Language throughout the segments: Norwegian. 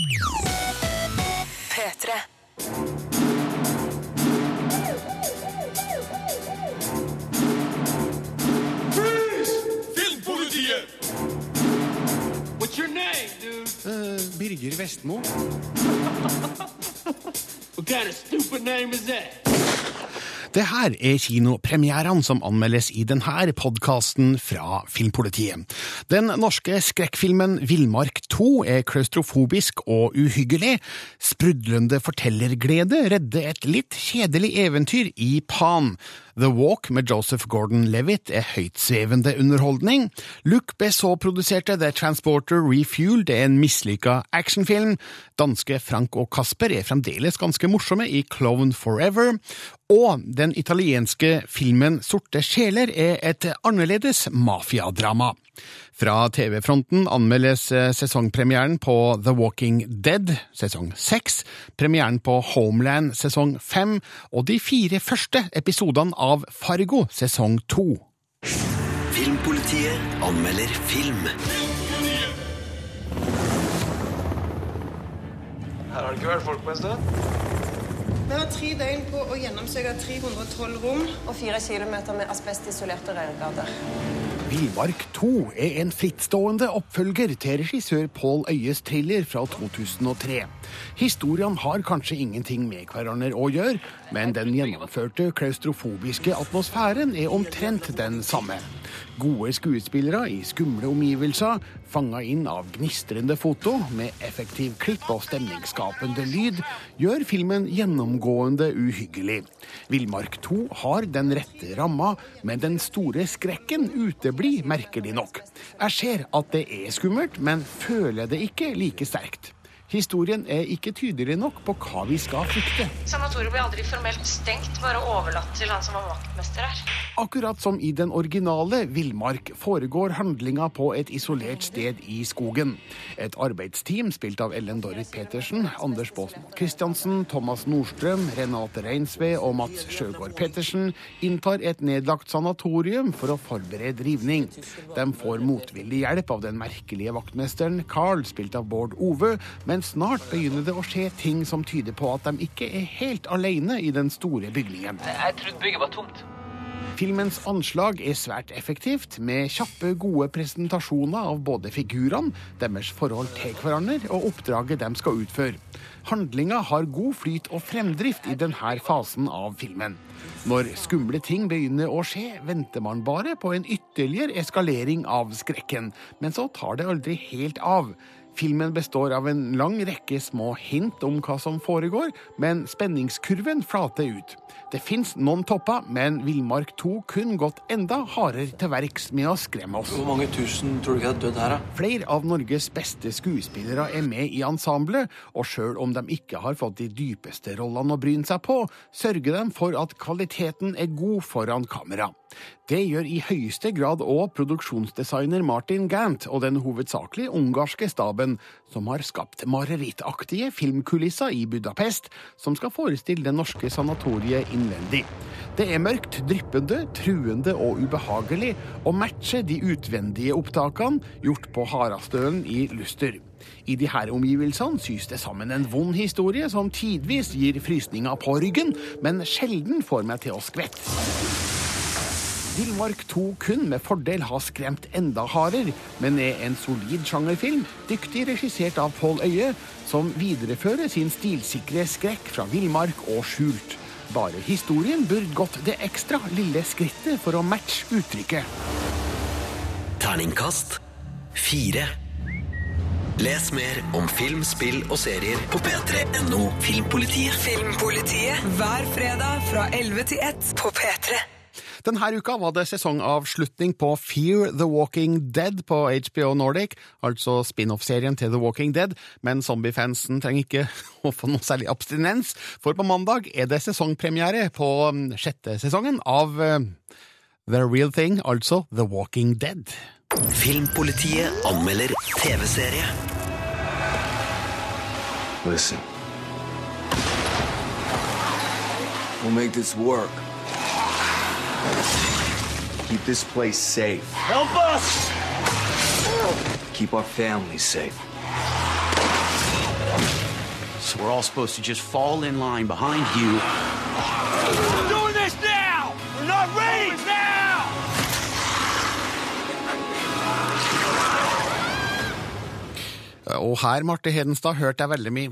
P3. Filmpolitiet! What's your name, dude? Birger Vestmo. What kind of stupid name is that? Det her er kinopremierene som anmeldes i denne podkasten fra Filmpolitiet. Den norske skrekkfilmen Villmark 2 er klaustrofobisk og uhyggelig. Sprudlende fortellerglede redder et litt kjedelig eventyr i Pan. The Walk med Joseph Gordon-Levitt er høytsvevende underholdning. Luc Besson-produserte The Transporter Refueled er en mislykka actionfilm. Danske Frank og Kasper er fremdeles ganske morsomme i Clone Forever. Og den italienske filmen Sorte sjeler er et annerledes mafiadrama. Fra TV-fronten anmeldes eh, sesongpremieren på The Walking Dead sesong seks, premieren på Homeland sesong fem og de fire første episodene av Fargo sesong to. Filmpolitiet anmelder film. Her har det ikke vært folk på en stund. Vi har tre døgn på å gjennomsøke 312 rom. og fire kilometer med asbestisolerte rørgater. Villmark 2 er en frittstående oppfølger til regissør Pål Øyes thriller fra 2003. Historiene har kanskje ingenting med hverandre å gjøre, men den gjennomførte klaustrofobiske atmosfæren er omtrent den samme. Gode skuespillere i skumle omgivelser, fanga inn av gnistrende foto med effektiv klipp og stemningsskapende lyd, gjør filmen gjennomgående uhyggelig. Villmark 2 har den rette ramma, men den store skrekken uteblir, merkelig nok. Jeg ser at det er skummelt, men føler det ikke like sterkt. Historien er ikke tydelig nok på hva vi skal frykte. Sanatoriet ble aldri formelt stengt, bare overlatt til han som var vaktmester her. Akkurat som i den originale Villmark foregår handlinga på et isolert sted i skogen. Et arbeidsteam spilt av Ellen Dorrit Petersen, Anders Baasmo Christiansen, Thomas Nordstrøm, Renate Reinsve og Mats Sjøgaard Petersen inntar et nedlagt sanatorium for å forberede rivning. De får motvillig hjelp av den merkelige vaktmesteren Carl, spilt av Bård Ove, men snart begynner det å skje ting som tyder på at de ikke er helt alene i den store bygningen. Jeg trodde bygget var tomt. Filmens anslag er svært effektivt, med kjappe, gode presentasjoner av både figurene, deres forhold til hverandre og oppdraget de skal utføre. Handlinga har god flyt og fremdrift i denne fasen av filmen. Når skumle ting begynner å skje, venter man bare på en ytterligere eskalering av skrekken, men så tar det aldri helt av. Filmen består av en lang rekke små hint om hva som foregår, men spenningskurven flater ut. Det fins noen topper, men Villmark 2 kun gått enda hardere til verks med å skremme oss. Hvor mange tusen tror du ikke er dødd her, da? Flere av Norges beste skuespillere er med i ensemblet, og sjøl om de ikke har fått de dypeste rollene å bryne seg på, sørger de for at kvaliteten er god foran kamera. Det gjør i høyeste grad òg produksjonsdesigner Martin Gant og den hovedsakelig ungarske staben, som har skapt marerittaktige filmkulisser i Budapest, som skal forestille det norske sanatoriet innvendig. Det er mørkt, dryppende, truende og ubehagelig, og matcher de utvendige opptakene gjort på Harastølen i Luster. I de her omgivelsene sys det sammen en vond historie som tidvis gir frysninger på ryggen, men sjelden får meg til å skvette. Villmark 2 kun med fordel ha skremt enda hardere, men er en solid sjangerfilm, dyktig regissert av Pål Øye, som viderefører sin stilsikre skrekk fra villmark og skjult. Bare historien burde gått det ekstra lille skrittet for å matche uttrykket. Terningkast fire. Les mer om film, spill og serier på p3.no Filmpolitiet. Filmpolitiet hver fredag fra 11 til 1 på P3. Denne uka var det sesongavslutning på Fear the Walking Dead på HBO Nordic, altså spin-off-serien til The Walking Dead, men zombiefansen trenger ikke å få noe særlig abstinens, for på mandag er det sesongpremiere på mm, sjette sesongen av eh, The Real Thing, altså The Walking Dead. Filmpolitiet anmelder TV-serie. Listen. We'll make this work. Keep this place safe. Help us! Keep our families safe. We're all supposed to just fall in line behind you. We're doing this now! We're not ready! now! Og her, Marte Hedenstad, hørte jeg veldig mye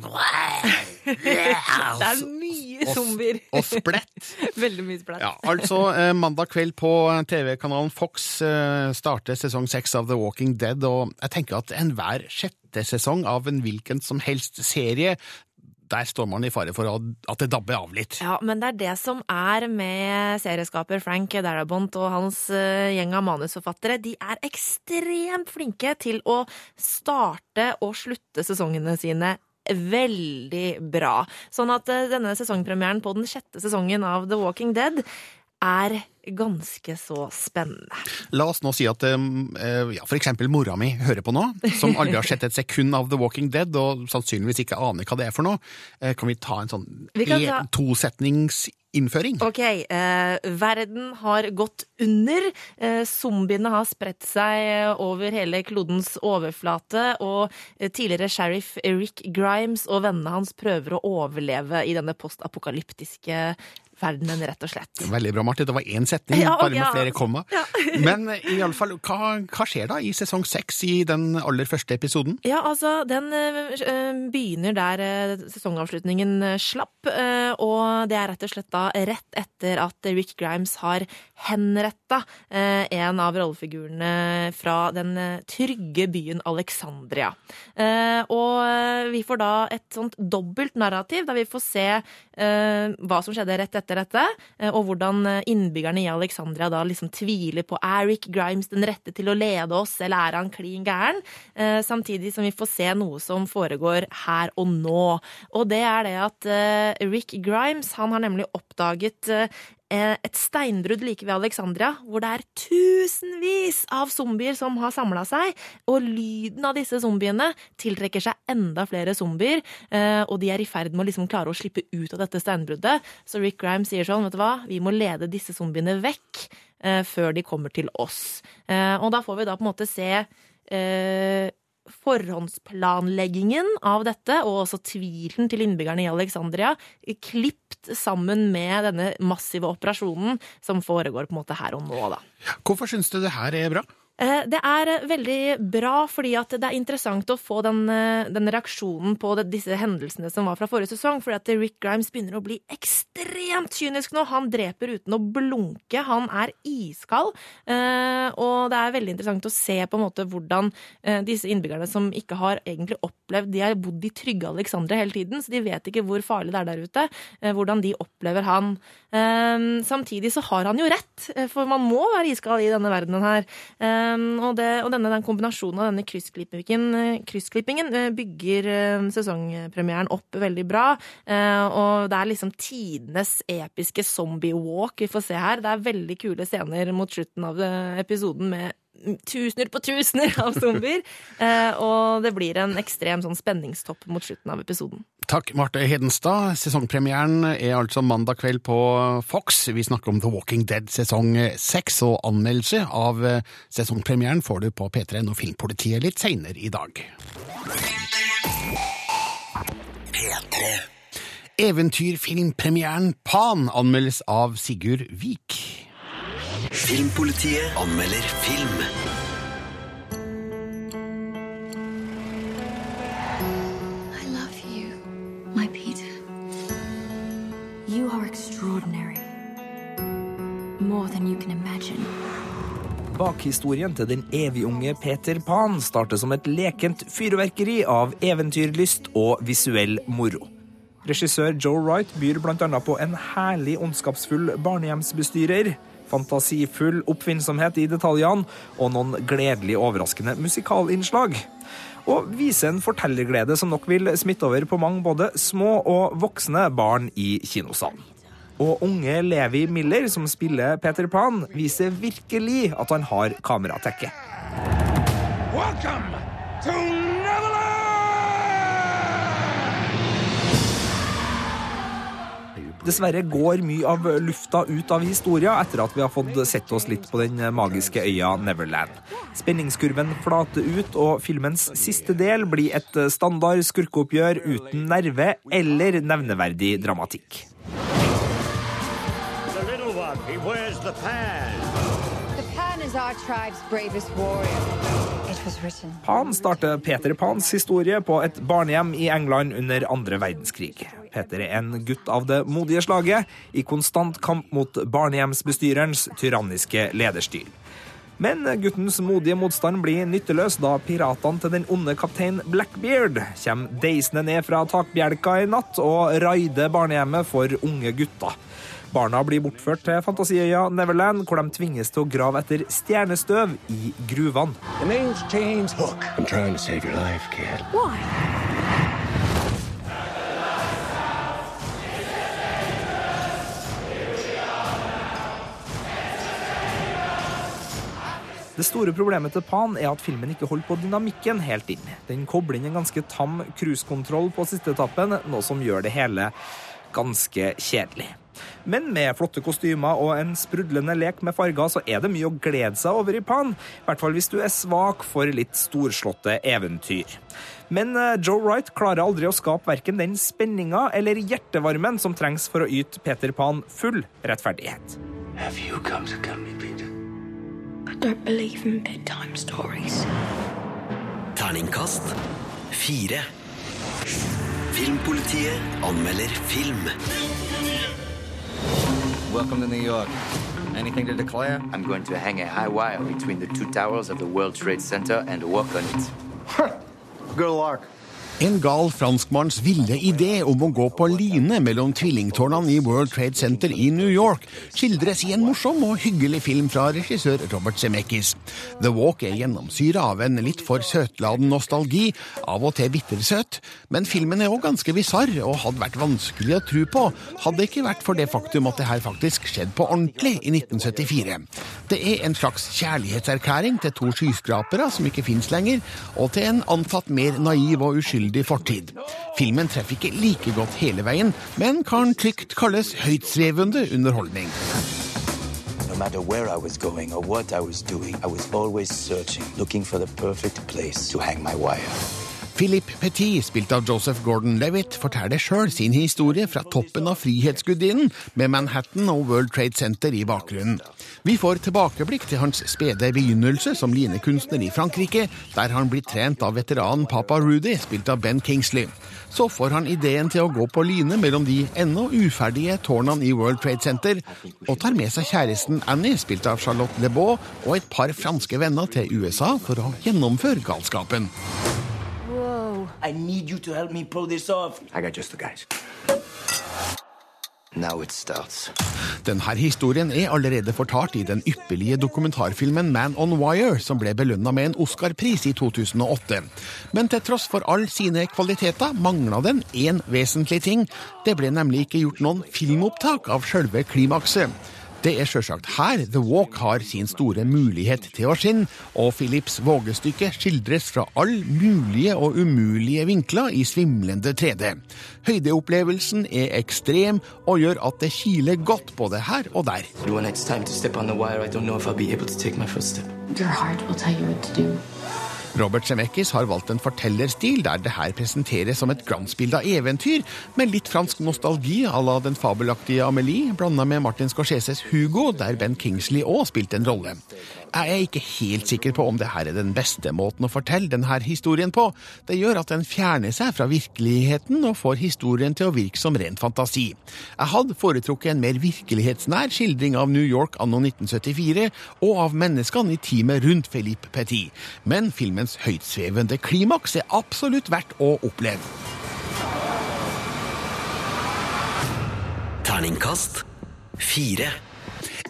Det er mye zombier. og splett. Veldig mye splett. Ja, altså eh, Mandag kveld på TV-kanalen Fox eh, starter sesong seks av The Walking Dead, og jeg tenker at enhver sjette sesong av en hvilken som helst serie, der står man i fare for at det dabber av litt. Ja, men det er det som er med serieskaper Frank Darabont og hans eh, gjeng av manusforfattere. De er ekstremt flinke til å starte og slutte sesongene sine veldig bra. Sånn at eh, denne sesongpremieren på den sjette sesongen av The Walking Dead er ganske så spennende. La oss nå si at eh, ja, for eksempel mora mi hører på nå, som aldri har sett et sekund av The Walking Dead, og sannsynligvis ikke aner hva det er for noe. Eh, Kan vi ta en sånn kan ta- en- tosetningsinnføring? Ok, eh, verden har gått under. Eh, zombiene har spredt seg over hele klodens overflate, og eh, tidligere sheriff Rick Grimes og vennene hans prøver å overleve i denne postapokalyptiske verdenen, rett og slett. Veldig bra, Marte. Det var én setning, Ja, bare med ja. flere komma. Men eh, i alle fall, hva, hva skjer da i sesong seks, i den aller første episoden? Ja, altså, den eh, begynner der eh, sesongavslutningen eh, slapp, og det er rett og slett da rett etter at Rick Grimes har henretta en av rollefigurene fra den trygge byen Alexandria. Og vi får da et sånt dobbelt narrativ, der vi får se hva som skjedde rett etter dette, eh, og hvordan eh, innbyggerne i Alexandria da liksom tviler på er Rick Grimes den rette til å lede oss, eller er han klin gæren? Eh, Samtidig som vi får se noe som foregår her og nå. Og det er det at Rick Grimes han har nemlig oppdaget et steinbrudd like ved Alexandria, hvor det er tusenvis av zombier som har samla seg. Og lyden av disse zombiene tiltrekker seg enda flere zombier, eh, og de er i ferd med å liksom klare å slippe ut av dette steinbruddet. Så Rick Grimes sier sånn, vet du hva, vi må lede disse zombiene vekk eh, før de kommer til oss. Eh, og da får vi da på en måte se eh, forhåndsplanleggingen av dette, og også tvilen til innbyggerne i Alexandria, klipt sammen med denne massive operasjonen som foregår på en måte her og nå, da. Hvorfor syns du det her er bra? Eh, Det er veldig bra, fordi det er interessant å få den, eh, den reaksjonen på det, disse hendelsene som var fra forrige sesong. Fordi Rick Grimes begynner å bli ekstremt kynisk nå. Han dreper uten å blunke. Han er iskald. Eh, Og det er veldig interessant å se på en måte hvordan eh, disse innbyggerne som ikke har egentlig opplevd De har bodd i trygge Alexandra hele tiden, så de vet ikke hvor farlig det er der ute. eh, Hvordan de opplever han. Eh, Samtidig så har han jo rett, eh, for man må være iskald i denne verdenen her. Um, og, det, og denne den kombinasjonen av denne kryssklippingen, eh, kryssklippingen bygger eh, sesongpremieren opp veldig bra. Eh, og det er liksom tidenes episke zombie walk vi får se her. Det er veldig kule scener mot slutten av episoden med tusener på tusener av zombier. Eh, og det blir en ekstrem sånn spenningstopp mot slutten av episoden. Takk, Marte Hedenstad. Sesongpremieren er altså mandag kveld på Fox. Vi snakker om The Walking Dead sesong seks, og anmeldelse av eh, sesongpremieren får du på P3 og Filmpolitiet litt seinere i dag. P3. Eventyrfilmpremieren Pan anmeldes av Sigurd Vik. Filmpolitiet anmelder film. You are extraordinary. More than you can imagine. Bakhistorien til den evig-unge Peter Pan starter som et lekent fyrverkeri av eventyrlyst og visuell moro. Regissør Joe Wright byr bl.a. på en herlig ondskapsfull barnehjemsbestyrer, fantasifull oppfinnsomhet i detaljene og noen gledelig overraskende musikalinnslag. Og viser en fortellerglede som nok vil smitte over på mange både små og voksne barn i kinosalen. Og unge Levi Miller, som spiller Peter Pan, viser virkelig at han har kameratekke. Welcome to Dessverre går mye av lufta ut av historia etter at vi har fått sett oss litt på den magiske øya Neverland. Spenningskurven flater ut, og filmens siste del blir et standard skurkeoppgjør uten nerve eller nevneverdig dramatikk. The little one, he wears the pan. The Pan is our tribe's bravest warrior. It was written. Pan starter Peter Pans historie på et barnehjem i England under andre verdenskrig. Peter er en gutt av det modige slaget, i konstant kamp mot barnehjemsbestyrerens tyranniske lederstil. Men guttens modige motstand blir nytteløs da piratene til den onde kaptein Blackbeard kommer deisende ned fra takbjelka i natt og raider barnehjemmet for unge gutter. Barna blir bortført til fantasiøya Neverland, hvor de tvinges til å grave etter stjernestøv i gruvene. Det store problemet til Pan er at filmen ikke holder på dynamikken helt inn. Den kobler inn en ganske tam cruisekontroll på siste etappen, noe som gjør det hele ganske kjedelig. Men med flotte kostymer og en sprudlende lek med farger, så er det mye å glede seg over i Pan. I hvert fall hvis du er svak for litt storslåtte eventyr. Men eh, Joe Wright klarer aldri å skape verken den spenninga eller hjertevarmen som trengs for å yte Peter Pan full rettferdighet. Have you come to kill me, Peter? I don't believe in bedtime stories. Terningkast fire. Filmpolitiet anmelder film. Welcome to New York. Anything to declare? I'm going to hang a high wire between the two towers of the World Trade Center and walk on it. Good luck. En gal franskmanns ville idé om å gå på line mellom tvillingtårnene i World Trade Center i New York skildres i en morsom og hyggelig film fra regissør Robert Zemeckis. The Walk er gjennomsyra av en litt for søtladen nostalgi, av og til bittersøt, men filmen er òg ganske bisarr og hadde vært vanskelig å tro på, hadde det ikke vært for det faktum at det her faktisk skjedde på ordentlig i 1974. Det er en slags kjærlighetserklæring til to skyskrapere som ikke fins lenger, og til en antatt mer naiv og uskyldig fortid. Filmen treffer ikke like godt hele veien, men kan trygt kalles høytsvevende underholdning. No matter where I was going or what I was doing, I was always searching, looking for the perfect place to hang my wire. Philip Petit, spilt av Joseph Gordon-Levitt, forteller sjøl sin historie fra toppen av Frihetsgudinnen, med Manhattan og World Trade Center i bakgrunnen. Vi får tilbakeblikk til hans spede begynnelse som linekunstner i Frankrike, der han blir trent av veteranen Papa Rudy, spilt av Ben Kingsley. Så får han ideen til å gå på line mellom de ennå uferdige tårnene i World Trade Center, og tar med seg kjæresten Annie, spilt av Charlotte Lebeau, og et par franske venner til USA for å gjennomføre galskapen. I need you to help me pull this off. I got just the guys. Now it starts. Denne historien er allerede fortalt i den ypperlige dokumentarfilmen Man on Wire, som ble belønna med en Oscar-pris i 2008. Men til tross for alle sine kvaliteter mangla den én vesentlig ting. Det ble nemlig ikke gjort noen filmopptak av sjølve klimakset. Det er sjølsagt her The Walk har sin store mulighet til å skinne, og Philips vågestykke skildres fra alle mulige og umulige vinkler i svimlende 3D. Høydeopplevelsen er ekstrem og gjør at det kiler godt både her og der. When it's time to step on the Jeg I don't know if I'll be første to take my first step. Your heart will tell you what to do. Robert Zemeckis har valgt en fortellerstil der det her presenteres som et glansbilde av eventyr, med litt fransk nostalgi à la den fabelaktige Amelie, blanda med Martin Scorseses Hugo, der Ben Kingsley òg spilte en rolle. Jeg er ikke helt sikker på om det her er den beste måten å fortelle denne historien på. Det gjør at den fjerner seg fra virkeligheten og får historien til å virke som ren fantasi. Jeg hadde foretrukket en mer virkelighetsnær skildring av New York anno 1974, og av menneskene i teamet rundt Philippe Petit. Men filmens høytsvevende klimaks er absolutt verdt å oppleve. Terningkast fire.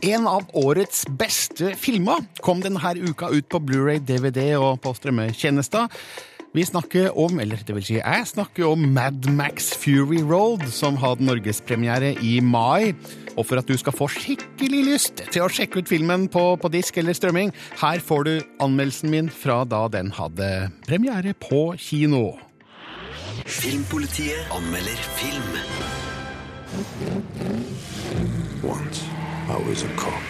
En av årets beste filmer kom denne uka ut på Blu-ray, DVD og på strømmetjenester. Vi snakker om, eller det vil si jeg snakker om Mad Max Fury Road, som hadde norgespremiere i mai. Og for at du skal få skikkelig lyst til å sjekke ut filmen på, på disk eller strømming, her får du anmeldelsen min fra da den hadde premiere på kino. Filmpolitiet anmelder film. Once, I was a cop,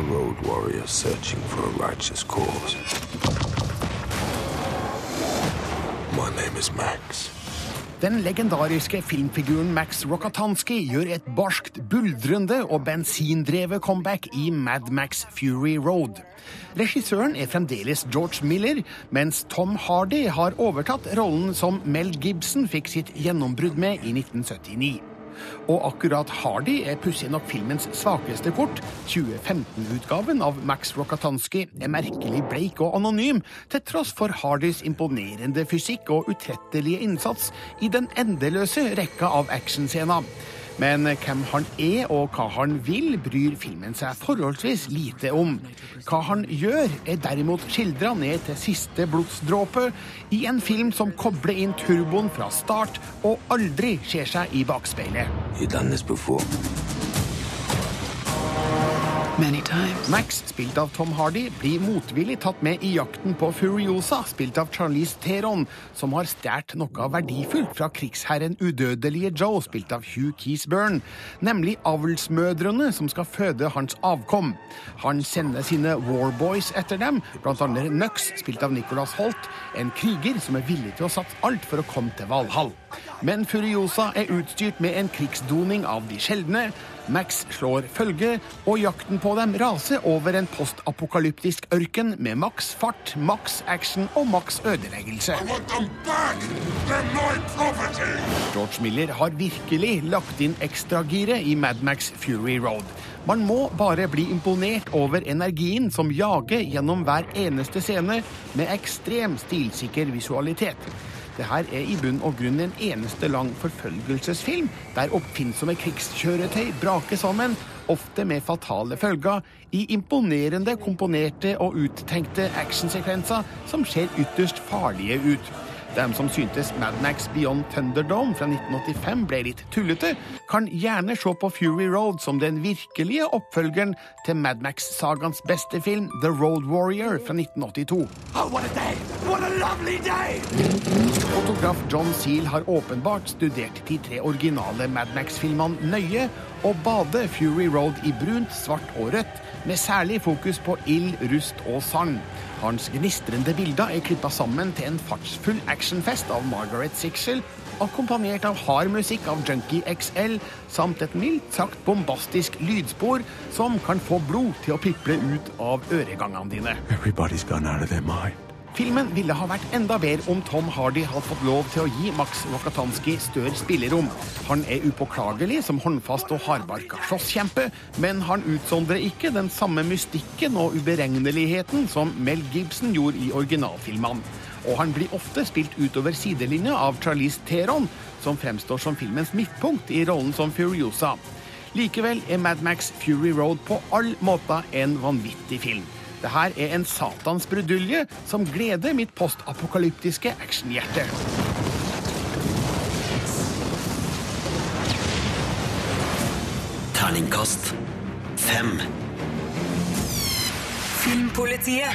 a road warrior searching for a righteous cause. Den legendariske filmfiguren Max Rokatansky gjør et barskt, buldrende og bensindrevet comeback i Mad Max Fury Road. Regissøren er fremdeles George Miller, mens Tom Hardy har overtatt rollen som Mel Gibson fikk sitt gjennombrudd med i 1979. Og akkurat Hardy er pussig nok filmens svakeste kort. 2015-utgaven av Max Rokatansky er merkelig bleik og anonym, til tross for Hardys imponerende fysikk og utrettelige innsats i den endeløse rekka av actionscener. Men hvem han er og hva han vil, bryr filmen seg forholdsvis lite om. Hva han gjør, er derimot skildra ned til siste blodsdråpe i en film som kobler inn turboen fra start og aldri ser seg i bakspeilet. You done this before? Max, spilt av Tom Hardy, blir motvillig tatt med i jakten på Furiosa, spilt av Charlize Theron, som har stjålet noe verdifullt fra krigsherren udødelige Joe, spilt av Hugh Keesburn, nemlig avlsmødrene som skal føde hans avkom. Han sender sine warboys etter dem, blant annet Nux, spilt av Nicholas Holt, en kriger som er villig til å satse alt for å komme til Valhall. Men Furiosa er utstyrt med en krigsdoning av de sjeldne. Max slår følge, og jakten på dem raser over en postapokalyptisk ørken med maks fart, maks action og maks ødeleggelse. George Miller har virkelig lagt inn ekstragiret i Mad Max Fury Road. Man må bare bli imponert over energien som jager gjennom hver eneste scene med ekstrem stilsikker visualitet. Det her er i bunn og grunn en eneste lang forfølgelsesfilm, der oppfinnsomme krigskjøretøy braker sammen, ofte med fatale følger, i imponerende komponerte og uttenkte actionsekvenser som ser ytterst farlige ut. De som syntes Mad Max Beyond Thunderdome fra 1985 ble litt tullete, kan gjerne se på Fury Road som den virkelige oppfølgeren til Mad Max-sagaens beste film, The Road Warrior fra 1982. Oh, what a day! What a lovely day! Fotograf John Seal har åpenbart studert de tre originale Mad Max-filmene nøye, og bader Fury Road i brunt, svart og rødt, med særlig fokus på ild, rust og sand. Hans gnistrende bilder er klippa sammen til en fartsfull actionfest av Margaret Sixel, akkompagnert av hard musikk av Junkie XL, samt et mildt sagt bombastisk lydspor som kan få blod til å piple ut av øregangene dine. Everybody's gone out of their mind. Filmen ville ha vært enda bedre om Tom Hardy hadde fått lov til å gi Max Wakatanski større spillerom. Han er upåklagelig som håndfast og hardbarka slåsskjempe, men han utsondrer ikke den samme mystikken og uberegneligheten som Mel Gibson gjorde i originalfilmene. Og han blir ofte spilt utover sidelinja av Charlize Theron, som fremstår som filmens midtpunkt i rollen som Furiosa. Likevel er Mad Max Fury Road på all måter en vanvittig film. Det her er en satans brudulje som gleder mitt postapokalyptiske actionhjerte. Terningkast fem. Filmpolitiet.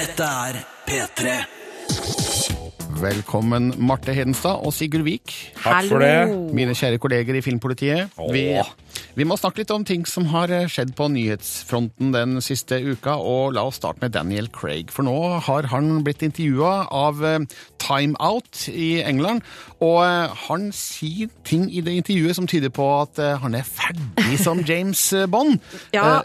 Dette er P3. Velkommen, Marte Hedenstad og Sigurd Vik. Takk for det. Mine kjære kolleger i Filmpolitiet. Vi, vi må snakke litt om ting som har skjedd på nyhetsfronten den siste uka, og la oss starte med Daniel Craig. For nå har han blitt intervjua av eh, Time Out i England, og eh, han sier ting i det intervjuet som tyder på at eh, han er ferdig som James Bond. Ja,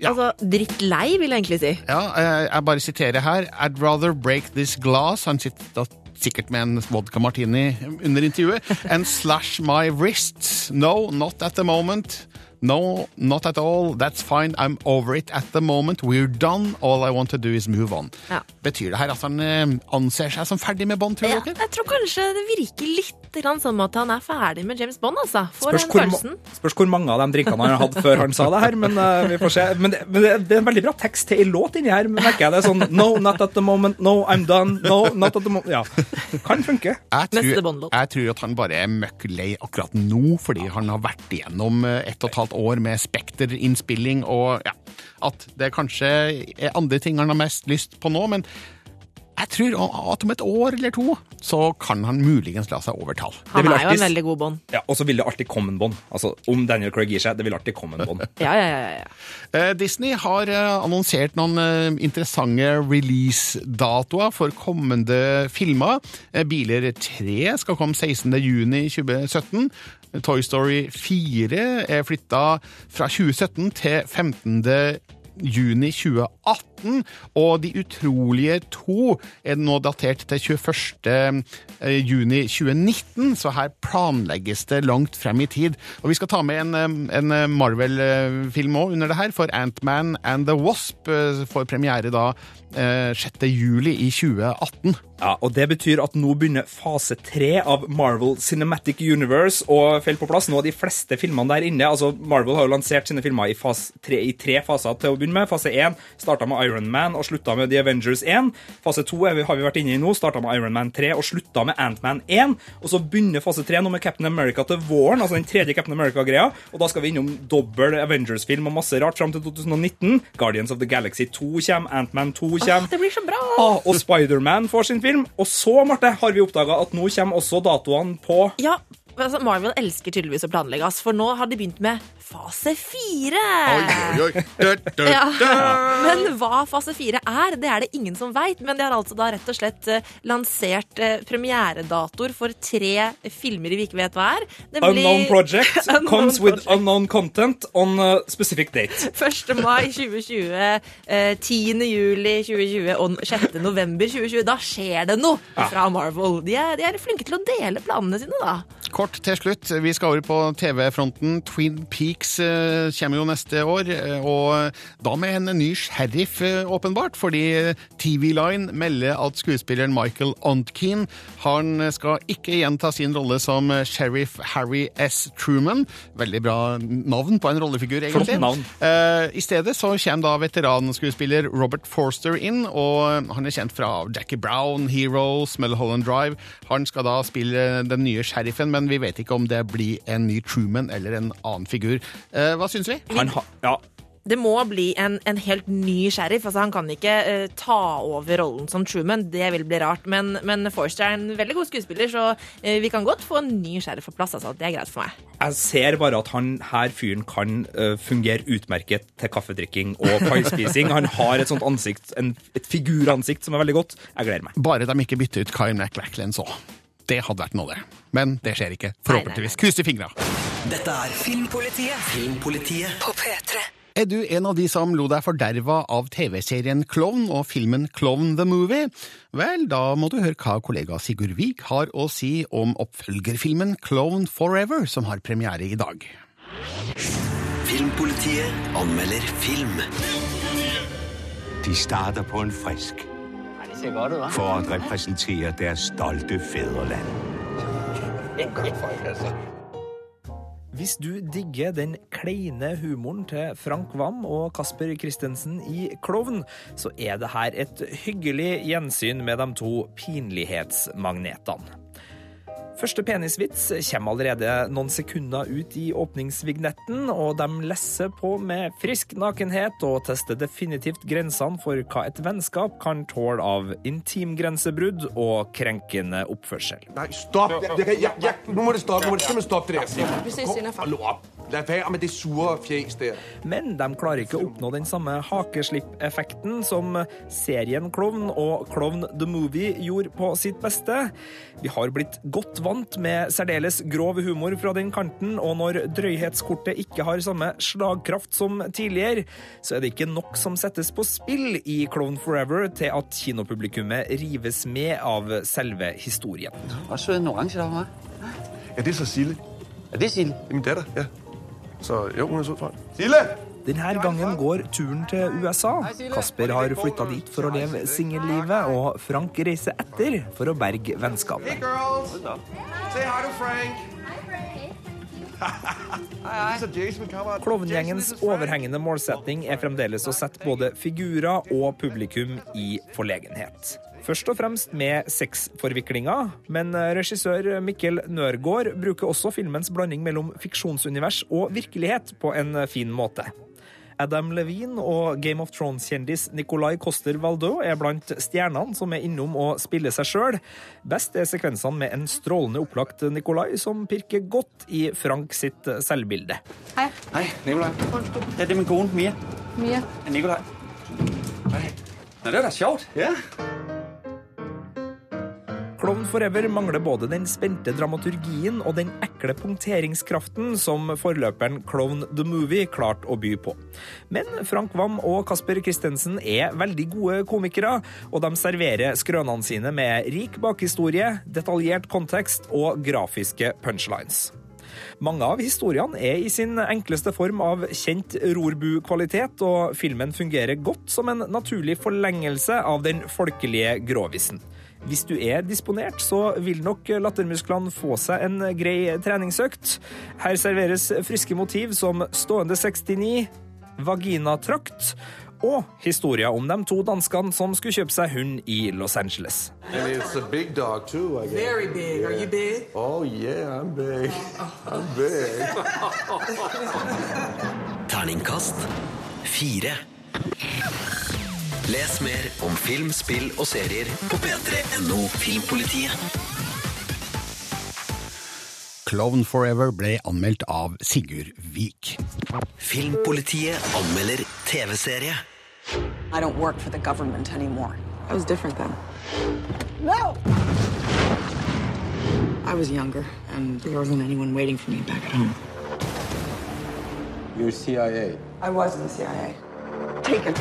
ja. altså drittlei, vil jeg egentlig si. Ja, eh, jeg bare siterer her. I'd rather break this glass. Han sitter da sikkert med en vodka martini under intervjuet. And slash my wrists. No, not at the moment. No, not at all. That's fine. I'm over it at the moment. We're done. All I want to do is move on. Ja. Betyr det her at han eh, anser seg som ferdig med Bond, tror Ja, dere? jeg tror kanskje det virker litt grann som at han er ferdig med James Bond, altså. Får Spørs den hvor, spørs hvor mange av de drinkene han har hatt før han sa det her, men uh, vi får se. Men, det, men det, det er en veldig bra tekst til ei låt inni her, merker jeg. Det er sånn No, not at the moment. No, I'm done. No, not at the moment. Ja. Kan funke. Jeg Neste tror, Bond-låt. jeg tror at han bare er møkk lei akkurat nå, fordi han har vært igjennom et ett og et halvt år med Spekter-innspilling, og ja, at det kanskje er andre ting han har mest lyst på nå, men Jeg tror at om et år eller to så kan han muligens la seg overtale. Han er er jo en veldig god Bond. Ja, Og så vil det alltid komme en Bond. Altså, Om Daniel Craig gir seg, det vil alltid komme en Bond. Ja, ja, ja, ja. Eh, Disney har eh, annonsert noen eh, interessante release-datoer for kommende filmer. Biler 3 skal komme 16. juni 2017. Toy Story 4 er flytta fra 2017 til 15. juni 2018, og De utrolige to er nå datert til 21. juni 2019, så her planlegges det langt frem i tid. Og Vi skal ta med en, eh, en Marvel-film òg under det her, for Ant-Man and the Wasp eh, får premiere da eh, 6. juli i 2018. Ja, og Det betyr at nå begynner fase tre av Marvel Cinematic Universe å falle på plass. Nå er de fleste filmene der inne. altså Marvel har jo lansert sine filmer i, tre, i tre faser til å begynne med. Fase én starta med Iron Man og slutta med The Avengers 1. Fase to har vi vært inne i nå, starta med Iron Man 3 og slutta med Ant-Man 1. Og så begynner fase tre nå med Captain America til våren, altså den tredje Captain America-greia. Og da skal vi innom dobbel Avengers-film og masse rart fram til 2019. Guardians of the Galaxy 2 kommer, Ant-Man 2 kommer. Det blir så bra! Ah, og Spiderman får sin film. Og så, Marte, har vi oppdaga at nå kommer også datoene på Ja, altså Marvel elsker tydeligvis å planlegge, ass, for nå har de begynt med fase fire. Ja. Men hva fase fire er, det er det ingen som veit. Men de har altså da rett og slett eh, lansert eh, premieredatoer for tre filmer vi ikke vet hva er. Blir- Unknown Project Unknown comes with Project. unknown content on a specific date. 1. mai 2020, eh, 10. juli 2020 og 6. november 2020. Da skjer det noe fra Marvel. De er, de er flinke til å dele planene sine, da. Kort til slutt, vi skal over på TV-fronten. Twin Peaks eh, kommer jo neste år, eh, og da med en ny sheriff, eh, åpenbart, fordi TV Line melder at skuespilleren Michael Ontkean han skal ikke gjenta sin rolle som sheriff Harry S. Truman. Veldig bra navn på en rollefigur, egentlig. Flott navn. Eh, I stedet så kommer da veteranskuespiller Robert Forster inn, og han er kjent fra Jackie Brown, Heroes, Mulholland Drive. Han skal da spille den nye sheriffen, men vi vet ikke om det blir en ny Truman eller en annen figur. Eh, hva syns vi? Han har, ja, Det må bli en, en helt ny sheriff. Altså, han kan ikke uh, ta over rollen som Truman. Det vil bli rart. Men, men Forster er en veldig god skuespiller, så uh, vi kan godt få en ny sheriff på plass. Altså. Det er greit for meg. Jeg ser bare at han her fyren kan uh, fungere utmerket til kaffedrikking og paispising. Han har et sånt ansikt, en, et figuransikt som er veldig godt. Jeg gleder meg. Bare de ikke bytter ut Kyle MacLachlan så. Det hadde vært noe, det. Men det skjer ikke. Forhåpentligvis. Kryss i fingra. Dette er Filmpolitiet Filmpolitiet på P3. Er du en av de som lo deg forderva av TV-serien Klovn og filmen Klovn the Movie? Vel, da må du høre hva kollega Sigurd Vik har å si om oppfølgerfilmen Klovn Forever, som har premiere i dag. Filmpolitiet anmelder film. De starter på en frisk ser godt ud, hva'? for at repræsentere deres stolte fædreland. Hvis du digger den kleine humoren til Frank Wam og Kasper Christensen i Klovn, så er det her et hyggelig gjensyn med de to pinlighetsmagnetene. Første penisvits kommer allerede noen sekunder ut i åpningsvignetten, og de lesser på med frisk nakenhet og tester definitivt grensene for hva et vennskap kan tåle av intimgrensebrudd og krenkende oppførsel. Nei, stopp! nå må det stoppe. Nå må det simpelthen stoppe det der. Lad være med det sure fjes der. Men de klarer ikke å oppnå den samme hakeslipp-effekten som serien Klovn og Klovn the Movie gjorde på sitt beste. Vi har blitt godt vant med særdeles grov humor fra den kanten, og når drøyhetskortet ikke har samme slagkraft som tidligere, så er det ikke nok som settes på spill i Clone Forever til at kinopublikummet rives med av selve historien. Og så en orange derovre, Ja, det er Cecile. Er det Sille? Det er min datter, ja. Så jo, hun er sød for Sille! Denne gangen går turen til USA. Kasper har flytta dit for å leve singellivet, og Frank reiser etter for å berge vennskapet. Klovngjengens overhengende målsetning er fremdeles å sette både figurer og publikum i forlegenhet. Først og fremst med sexforviklinger, men regissør Mikkel Nørgaard bruker også filmens blanding mellom fiksjonsunivers og virkelighet på en fin måte. Adam Levine og Game of Thrones-kjendis Nicolai Coster Waldau er blant stjernene som er innom og spiller seg sjøl. Best er sekvensene med en strålende opplagt Nicolai som pirker godt i Frank sitt selvbilde. Hei. Hei, Nikolaj. Ja, det er min kone, Mia. Mia. Ja, Hei. Nå, det var da sjovt. Ja. Klovn Forever mangler både den spente dramaturgien og den ekle punkteringskraften som forløperen Klovn the Movie klarte å by på. Men Frank Wam og Kasper Christensen er veldig gode komikere, og de serverer skrønene sine med rik bakhistorie, detaljert kontekst og grafiske punchlines. Mange av historiene er i sin enkleste form av kjent rorbu-kvalitet, og filmen fungerer godt som en naturlig forlengelse av den folkelige gråvisen. Hvis du er disponert, så vil nok lattermusklene få seg en grei treningsøkt. Her serveres friske motiv som stående 69, vaginatrakt og historier om de to danskene som skulle kjøpe seg hund i Los Angeles. And it's a big dog too, I guess. Very big. Are you big? Oh yeah, I'm big. I'm big. Terningkast fire. Les mer om film, spill og serier på p3.no Filmpolitiet. Clown Forever ble anmeldt av Sigurd Vik. Filmpolitiet anmelder TV-serie. I don't work for the government anymore. I was different then. No! I was younger, and there wasn't anyone waiting for me back at home. You're CIA. I was in the CIA. Taken.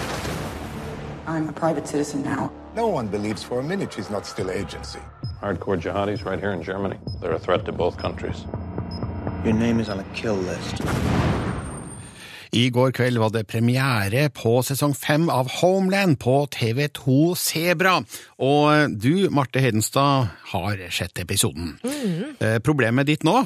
I'm a private citizen now. No one believes for a minute she's not still agency. Hardcore jihadis right here in Germany. They're a threat to both countries. Your name is on a kill list. I går kveld var det premiere på sesong fem av Homeland på TV2 Sebra. Og du, Marte Hedenstad, har sett episoden. Eh, Problemet ditt nå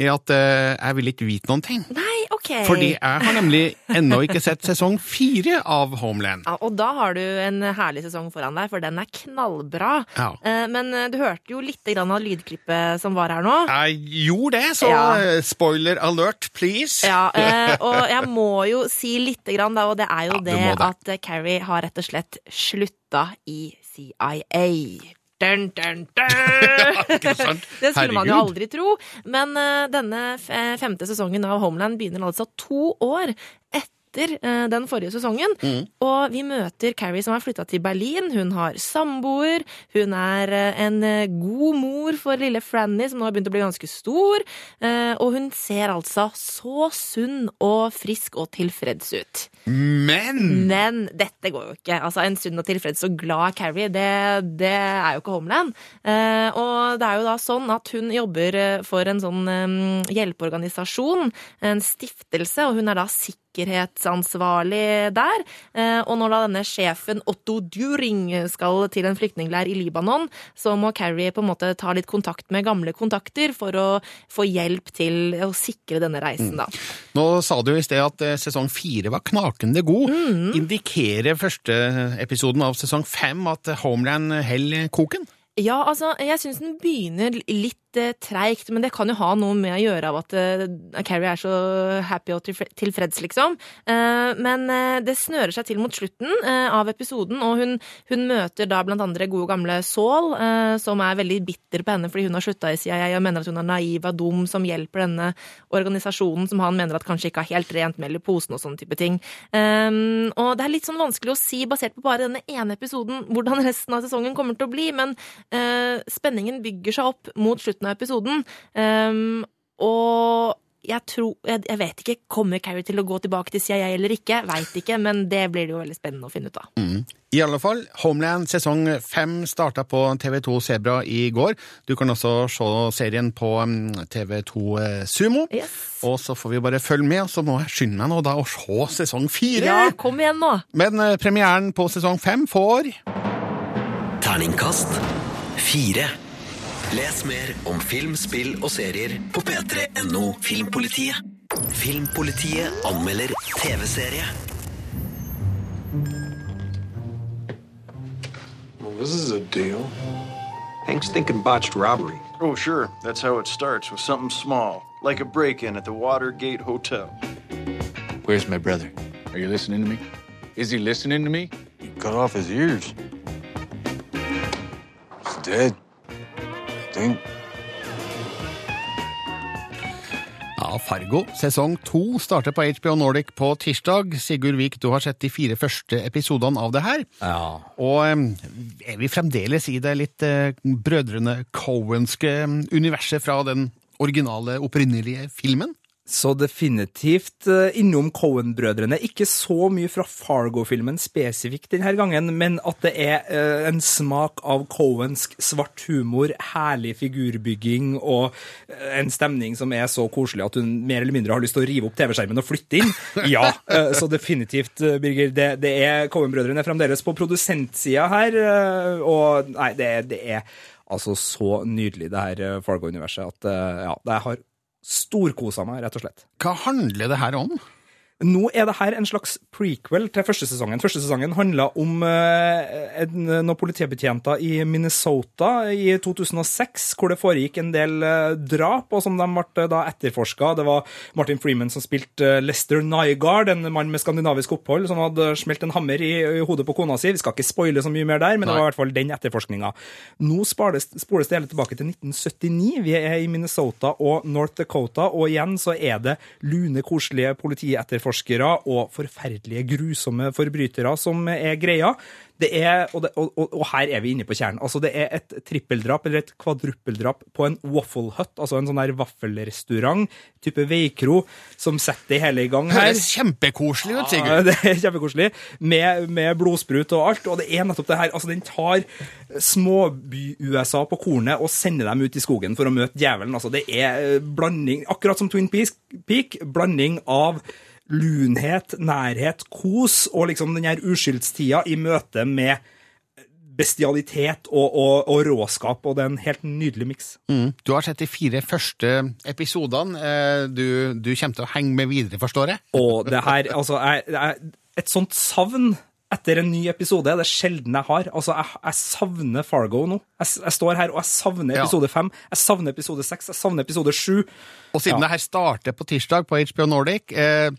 er at eh, jeg vil ikke vite noen ting. Nei, ok. Fordi jeg har nemlig ennå ikke sett sesong fire av Homeland. Ja, og da har du en herlig sesong foran deg, for den er knallbra. Ja. Eh, Men eh, du hørte jo litt grann av lydklippet som var her nå. Jeg gjorde det, så Ja. eh, spoiler alert, please. Ja, og jeg må jo si lite grann, da, og det er jo det, det. at Carrie har rett og slett slutta i CIA. Dun, dun, dun. Det skulle man jo aldri tro. Men uh, denne eh, femte sesongen av Homeland begynner altså to år etter eh, den forrige sesongen. Mm. Og vi møter Carrie som har flytta til Berlin. Hun har samboer. Hun er eh, en eh, god mor for lille Franny, som nå har begynt å bli ganske stor. Eh, Og hun ser altså så sunn og frisk og tilfreds ut. Men Men dette går jo ikke. Altså, En sunn og tilfreds og glad Carrie, det, det er jo ikke Homeland. Eh, og det er jo da sånn at hun jobber for en sånn hjelpeorganisasjon, en stiftelse, og hun er da sikkerhetsansvarlig der. Eh, og når da denne sjefen Otto During skal til en flyktningleir i Libanon, så må Carrie på en måte ta litt kontakt med gamle kontakter for å få hjelp til å sikre denne reisen, da. Nå sa du i sted at eh, sesong fire var knakende god. Indikerer første episoden av sesong fem at Homeland holder koken? Ja, altså, jeg syns den begynner litt eh, treigt, men det kan jo ha noe med å gjøre av at eh, Carrie er så happy og tilfreds, liksom. Eh, men eh, det snører seg til mot slutten eh, av episoden, og hun, hun møter da blant andre gode gamle Saul, som er veldig bitter på henne fordi hun har slutta i CIA og mener at hun er naiv og dum, som hjelper denne organisasjonen som han mener at kanskje ikke har helt rent mel i posen og sånne type ting. Og det er litt sånn vanskelig å si, basert på bare denne ene episoden, hvordan resten av sesongen kommer til å bli, men spenningen bygger seg opp mot slutten av episoden. Um, og jeg tror jeg, jeg vet ikke, kommer Carrie til å gå tilbake til CIA eller ikke? Veit ikke, men det blir det jo veldig spennende å finne ut av. Mm. I alle fall, Homeland sesong fem starta på TV2 Sebra i går. Du kan også se serien på mm, TV2 Sumo. Sumo. Og så får vi bare følge med, og så må jeg skynde meg nå da å se sesong fire. Ja, kom igjen nå! Men eh, premieren på sesong fem får Terningkast fire. Les mer om film, spill og serier på p3.no Filmpolitiet. Filmpolitiet anmelder TV-serie. Well, this is a deal. Hank's thinking botched robbery. Oh, sure. That's how it starts with something small, like a break in at the Watergate Hotel. Where's my brother? Are you listening to me? Is he listening to me? He cut off his ears. He's dead. I. Ja, Fargo sesong to starter på HBO Nordic på tirsdag. Sigurd Vik, du har sett de fire første episodene av det her. Ja. Og er vi fremdeles i det litt eh, brødrene Cohenske universet fra den originale, opprinnelige filmen? Så definitivt eh, innom Cohen-brødrene. Ikke så mye fra Fargo-filmen spesifikt denne gangen, men at det er eh, en smak av Cohensk svart humor, herlig figurbygging og eh, en stemning som er så koselig at hun mer eller mindre har lyst til å rive opp TV-skjermen og flytte inn. Ja, så definitivt, Birger. Det, det er Cohen-brødrene fremdeles på produsentsida her, og nei, det, det er altså så nydelig, det her Fargo-universet, at ja, det har storkosa meg, rett og slett. Hva handler det her om? Nå er det her en slags prequel til første sesongen. Første sesongen handla om eh, en, noen politibetjenter i Minnesota i 2006, hvor det foregikk en del eh, drap, og som de ble da etterforska. Det var Martin Freeman som spilte eh, Lester Nygaard, en mann med skandinavisk opphold, som hadde smelt en hammer i, i hodet på kona si. Vi skal ikke spoile så mye mer der, men det var i hvert fall den etterforskninga. Nå spoles, spoles det hele tilbake til 1979. Vi er i Minnesota og North Dakota, og igjen så er det lune, koselige politietterforskere og forferdelige, grusomme forbrytere som er greia. Det er, og, det, og, og, og her er vi inne på kjernen. Altså, det er et trippeldrap eller et kvadruppeldrap på en waffle hut, altså en sånn der vaffelrestaurant, type veikro, som setter det hele i gang her. Det Høres kjempekoselig ut, Ja, det er kjempekoselig. Med, med blodsprut og alt. Og det er nettopp det her. Altså, den tar småby-USA på kornet og sender dem ut i skogen for å møte djevelen. Altså, det er blanding, akkurat som Twin Peak, blanding av lunhet, nærhet, kos og liksom den her uskyldstida i møte med bestialitet og, og, og råskap, og det er en helt nydelig miks. Mm. Du har sett de fire første episodene. Eh, Du, du kommer til å henge med videre, forstår jeg? Og det her, altså, jeg, jeg, et sånt savn etter en ny episode Det er sjelden jeg har. Altså, jeg, jeg savner Fargo nå. Jeg, jeg står her og jeg savner episode fem, jeg savner episode seks, jeg savner episode sju. Og siden Ja. det her starter på tirsdag på HBO Nordic, eh,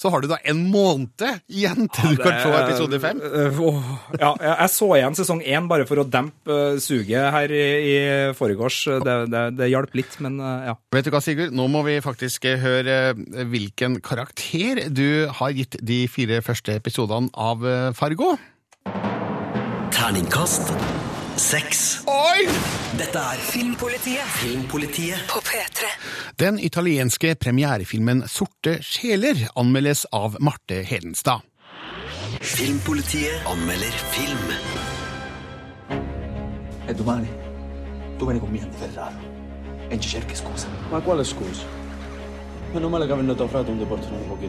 så har du da en måned igjen til du kan se episode fem. Øh, ja, jeg jeg så igjen sesong én bare for å dempe øh, suget her i, i forgårs. Det, det, det hjalp litt, men ja. Vet du hva, Sigurd? Nå må vi faktisk eh, høre eh, hvilken karakter du har gitt de fire første episodene av eh, Fargo. Terningkast seks. Oi! Dette er Filmpolitiet Filmpolitiet på P3. Den italienske premierefilmen Sorte sjeler anmeldes av Marte Hedenstad. Filmpolitiet anmelder film. E domani Domani con me a Ferraro e ci cerchi scusa. Ma quale scusa? Meno male che nødt naufragato non ti portano pochi.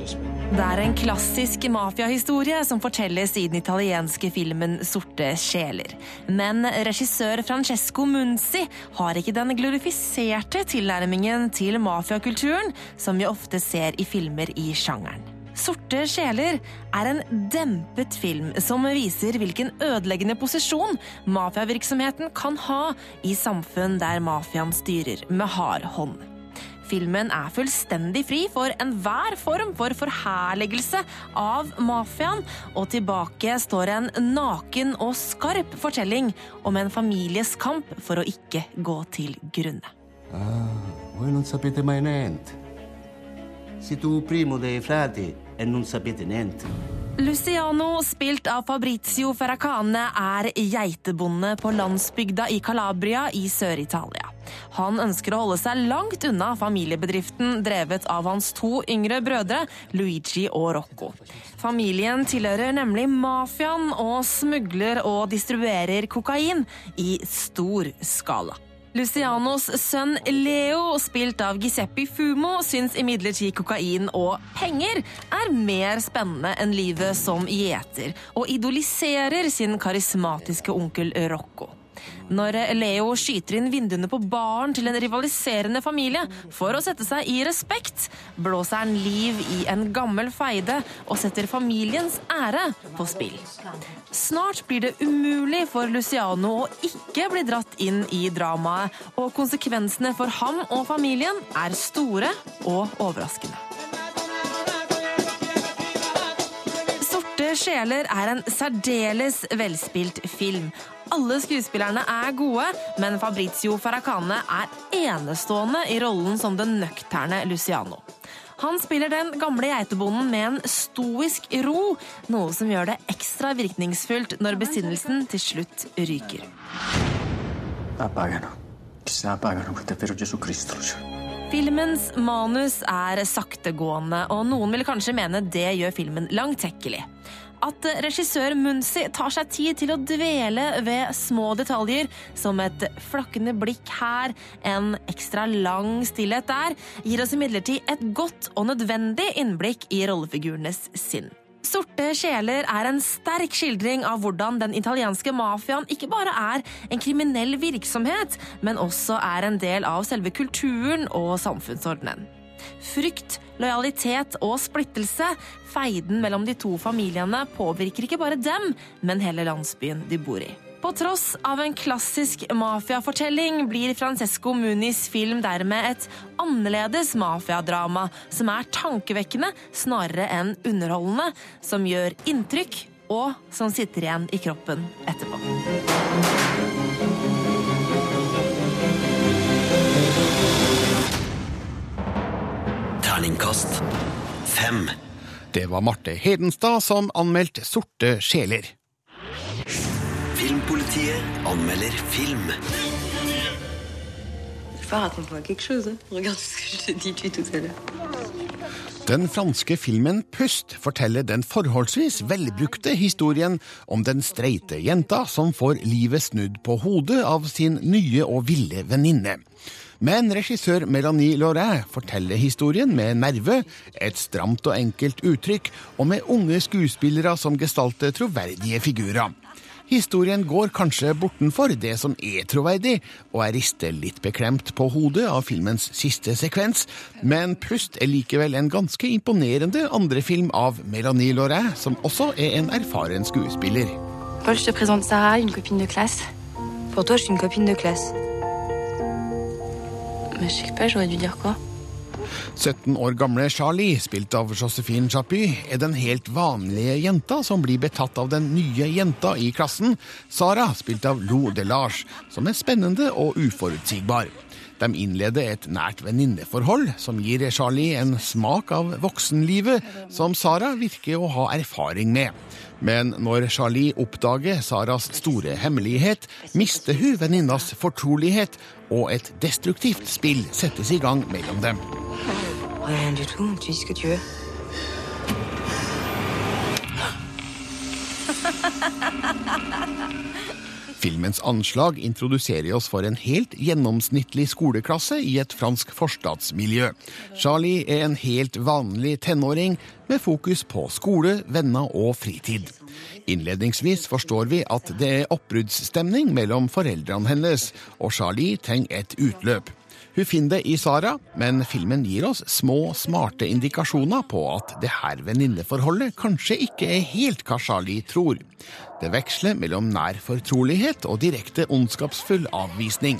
Det er en klassisk mafiahistorie som fortelles i den italienske filmen Sorte sjeler. Men regissør Francesco Munzi har ikke den glorifiserte tilnærmingen til mafiakulturen som vi ofte ser i filmer i sjangeren. Sorte sjeler er en dempet film som viser hvilken ødeleggende posisjon mafiavirksomheten kan ha i samfunn der mafiaen styrer med hard hånd. Filmen er fullstendig fri for enhver form for forherligelse av mafiaen, og tilbake står en naken og skarp fortelling om en families kamp for å ikke gå til grunne. Ah, voi non sapete mai niente. Siete un primo dei frati e non sapete niente. Luciano, spilt av Fabrizio Ferracane, er geitebonde på landsbygda i Calabria i Sør-Italia. Han ønsker å holde seg langt unna familiebedriften drevet av hans to yngre brødre, Luigi og Rocco. Familien tilhører nemlig mafiaen og smugler og distribuerer kokain i stor skala. Lucianos sønn Leo, spilt av Giuseppe Fumo, syns imidlertid kokain og penger er mer spennende enn livet som gjeter, og idoliserer sin karismatiske onkel Rocco. Når Leo skyter inn vinduene på baren til en rivaliserende familie for å sette seg i respekt, blåser han liv i en gammel feide og setter familiens ære på spill. Snart blir det umulig for Luciano å ikke bli dratt inn i dramaet, og konsekvensene for ham og familien er store og overraskende. sjeler er en særdeles velspilt film. Alle skuespillerne er gode, men Fabrizio Farrakane er enestående i rollen som den nøkterne Luciano. Han spiller den gamle geitebonden med en stoisk ro, noe som gjør det ekstra virkningsfullt når besinnelsen til slutt ryker. Filmens manus er saktegående, og noen vil kanskje mene det gjør filmen langtekkelig. At regissør Munsi tar seg tid til å dvele ved små detaljer, som et flakkende blikk her, en ekstra lang stillhet der, gir oss imidlertid et godt og nødvendig innblikk i rollefigurenes sinn. Sorte sjeler er en sterk skildring av hvordan den italienske mafiaen ikke bare er en kriminell virksomhet, men også er en del av selve kulturen og samfunnsordenen. Frykt, lojalitet og splittelse, feiden mellom de to familiene, påvirker ikke bare dem, men hele landsbyen de bor i. På tross av en klassisk mafiafortelling blir Francesco Munis film dermed et annerledes mafiadrama som er tankevekkende snarere enn underholdende, som gjør inntrykk og som sitter igjen i kroppen etterpå. Terningkast fem. Det var Marte Hedenstad som anmeldte Sorte sjeler. Filmpolitiet anmelder film. Raconte-moi quelque chose. hein. Regarde ce que je t'ai dit depuis tout à l'heure. Den franske filmen Pust forteller den forholdsvis velbrukte historien om den streite jenta som får livet snudd på hodet av sin nye og ville venninne. Men regissør Melanie Laurin forteller historien med nerve, et stramt og enkelt uttrykk, og med unge skuespillere som gestalter troverdige figurer. Historien går kanskje bortenfor det som er troverdig, og jeg rister litt beklemt på hodet av filmens siste sekvens, men Pust er likevel en ganske imponerende andre film av Melanie Laurin, som også er en erfaren skuespiller. Paul, je te Sarah, une copine de classe. Pour toi, je suis une copine de classe. Mais je sais pas, j'aurais dû dire quoi 17 år gamle Charlie, spilt av Josephine Chappy, er den helt vanlige jenta som blir betatt av den nye jenta i klassen, Sara, spilt av Lou Delage, som er spennende og uforutsigbar. De innleder et nært venninneforhold som gir Charlie en smak av voksenlivet som Sara virker å ha erfaring med. Men når Charlie oppdager Saras store hemmelighet, mister hun venninnas fortrolighet, og et destruktivt spill settes i gang mellom dem. Rien du tout, tu dis ce que tu veux. Filmens anslag introduserer oss for en helt gjennomsnittlig skoleklasse i et fransk forstadsmiljø. Charlie er en helt vanlig tenåring med fokus på skole, venner og fritid. Innledningsvis forstår vi at det er oppbruddsstemning mellom foreldrene hennes, og Charlie trenger et utløp. Hun finner det i Sara, men filmen gir oss små, smarte indikasjoner på at det her venninneforholdet kanskje ikke er helt hva Charlie tror. Det veksler mellom nær fortrolighet og direkte ondskapsfull avvisning.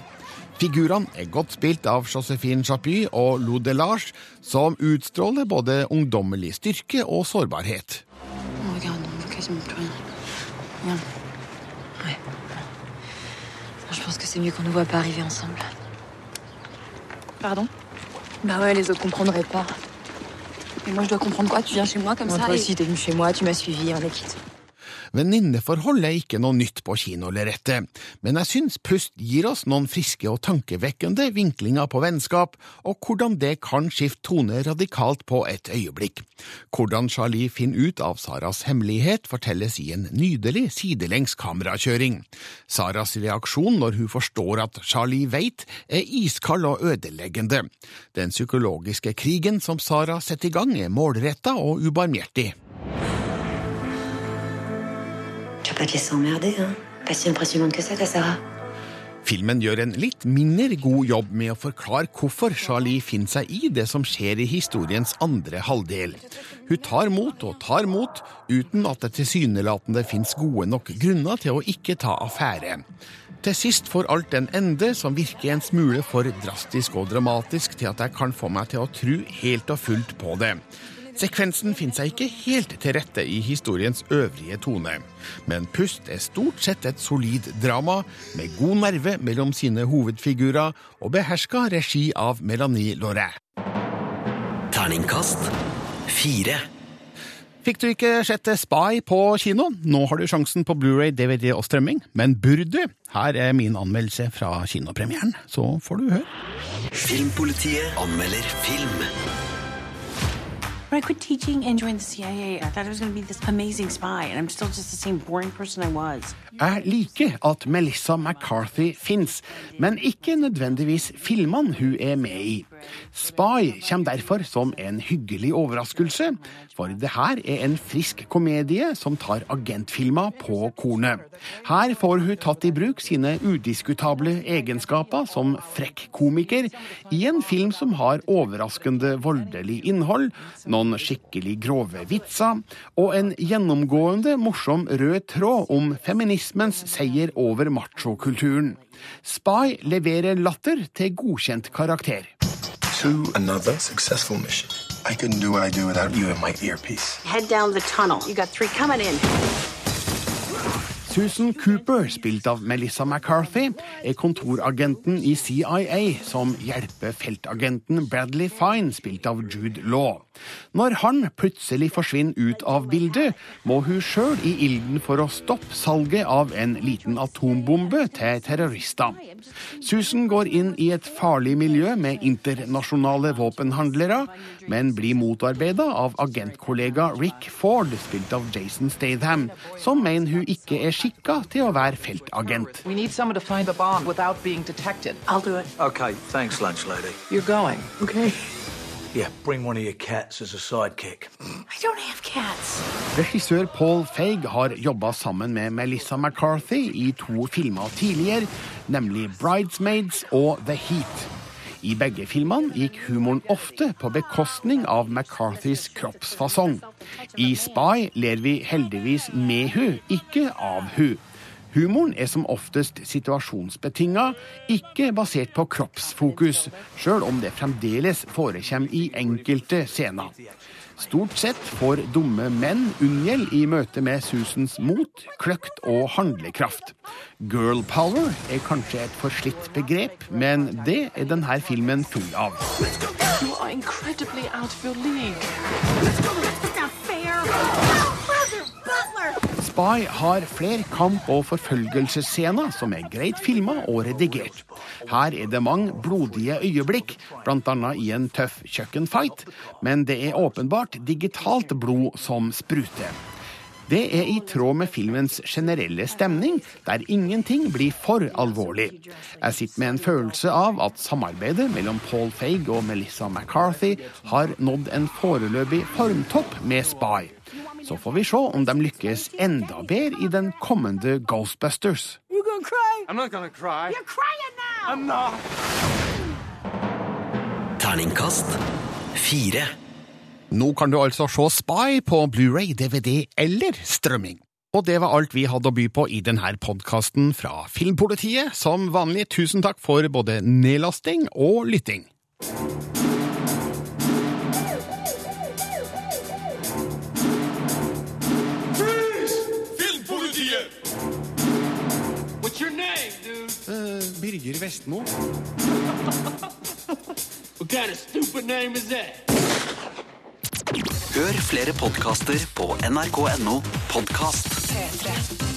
Figurene er godt spilt av Josephine Chapy og Lou Delage, som utstråler både ungdommelig styrke og sårbarhet. Oh, rien. Regarde. Ouais. Je pense que c'est mieux qu'on ne. Pardon Bah ouais, les autres comprendraient pas. Et moi, je dois comprendre quoi? Tu viens chez moi comme ça Toi aussi, t'es venu chez moi, tu m'as suivi, on est quitte. Venninneforhold er ikke noe nytt på kinolerretet, men jeg syns Pust gir oss noen friske og tankevekkende vinklinger på vennskap, og hvordan det kan skifte tone radikalt på et øyeblikk. Hvordan Charlie finner ut av Saras hemmelighet, fortelles i en nydelig sidelengs kamerakjøring. Saras reaksjon når hun forstår at Charlie veit, er iskald og ødeleggende. Den psykologiske krigen som Sara setter i gang, er målretta og ubarmhjertig. Vas pas te laisser emmerder, hein Pas si impressionnante que ça, ta Sarah. Filmen gjør en litt mindre god jobb med å forklare hvorfor Charlie finner seg i det som skjer i historiens andre halvdel. Hun tar mot og tar mot, uten at det tilsynelatende fins gode nok grunner til å ikke ta affære. Til sist får alt en ende som virker en smule for drastisk og dramatisk til at jeg kan få meg til å tro helt og fullt på det. Sekvensen finner seg ikke helt til rette i historiens øvrige tone, men Pust er stort sett et solid drama med god nerve mellom sine hovedfigurer og beherska regi av Melanie Lauret. Terningkast fire. Fikk du ikke sett Spy på kino? Nå har du sjansen på Blu-ray, DVD og strømming, men burde du? Her er min anmeldelse fra kinopremieren, så får du høre. Filmpolitiet anmelder film. When I quit teaching and joined the CIA, I thought I was going to be this amazing spy, and I'm still just the same boring person I was. Jeg liker at Melissa McCarthy fins, men ikke nødvendigvis filmene hun er med i. Spy kommer derfor som en hyggelig overraskelse, for det her er en frisk komedie som tar agentfilmer på kornet. Her får hun tatt i bruk sine udiskutable egenskaper som frekk komiker i en film som har overraskende voldelig innhold, noen skikkelig grove vitser og en gjennomgående morsom rød tråd om feminismens seier over machokulturen. Spy leverer latter til godkjent karakter. To another successful mission. I couldn't do what I do without you in my earpiece. Head down the tunnel. You got three coming in. Susan Cooper, spilt av Melissa McCarthy, er kontoragenten i CIA som hjelper feltagenten Bradley Fine, spilt av Jude Law. Når han plutselig forsvinner ut av bildet, må hun sjøl i ilden for å stoppe salget av en liten atombombe til terrorister. Susan går inn i et farlig miljø med internasjonale våpenhandlere, men blir motarbeida av agentkollega Rick Ford, spilt av Jason Statham, som mener hun ikke er skikka til å være feltagent. Okay, thanks, lunch lady. You're going. Okay. Yeah, bring one of your cats as a sidekick. I don't have cats. Regissør Paul Feig har jobba sammen med Melissa McCarthy i to filmer tidligere, nemlig Bridesmaids og The Heat. I begge filmene gikk humoren ofte på bekostning av McCarthys kroppsfasong. I Spy ler vi heldigvis med hun, ikke av hun. Humoren er som oftest situasjonsbetinga, ikke basert på kroppsfokus, sjøl om det fremdeles forekommer i enkelte scener. Stort sett får dumme menn unngjeld i møte med Susans mot, kløkt og handlekraft. Girl power er kanskje et forslitt begrep, men det er denne filmen full av. You are incredibly out of your Spy har flere kamp- og forfølgelsesscener som er greit filma og redigert. Her er det mange blodige øyeblikk, bl.a. i en tøff kjøkkenfight, men det er åpenbart digitalt blod som spruter. Det er i tråd med filmens generelle stemning, der ingenting blir for alvorlig. Jeg sitter med en følelse av at samarbeidet mellom Paul Feig og Melissa McCarthy har nådd en foreløpig formtopp med Spy. Så får vi se om de lykkes enda bedre i den kommende Ghostbusters. You gonna cry? I'm not gonna cry. You're crying now. I'm not. Terningkast fire. Nå kan du altså se Spy på Blu-ray, DVD eller strømming. Og det var alt vi hadde å by på i denne podkasten fra Filmpolitiet. Som vanlig, tusen takk for både nedlasting og lytting. Birger Vestmo. Kind of stupid name is that? Hør flere podkaster på nrk.no podkast. P3.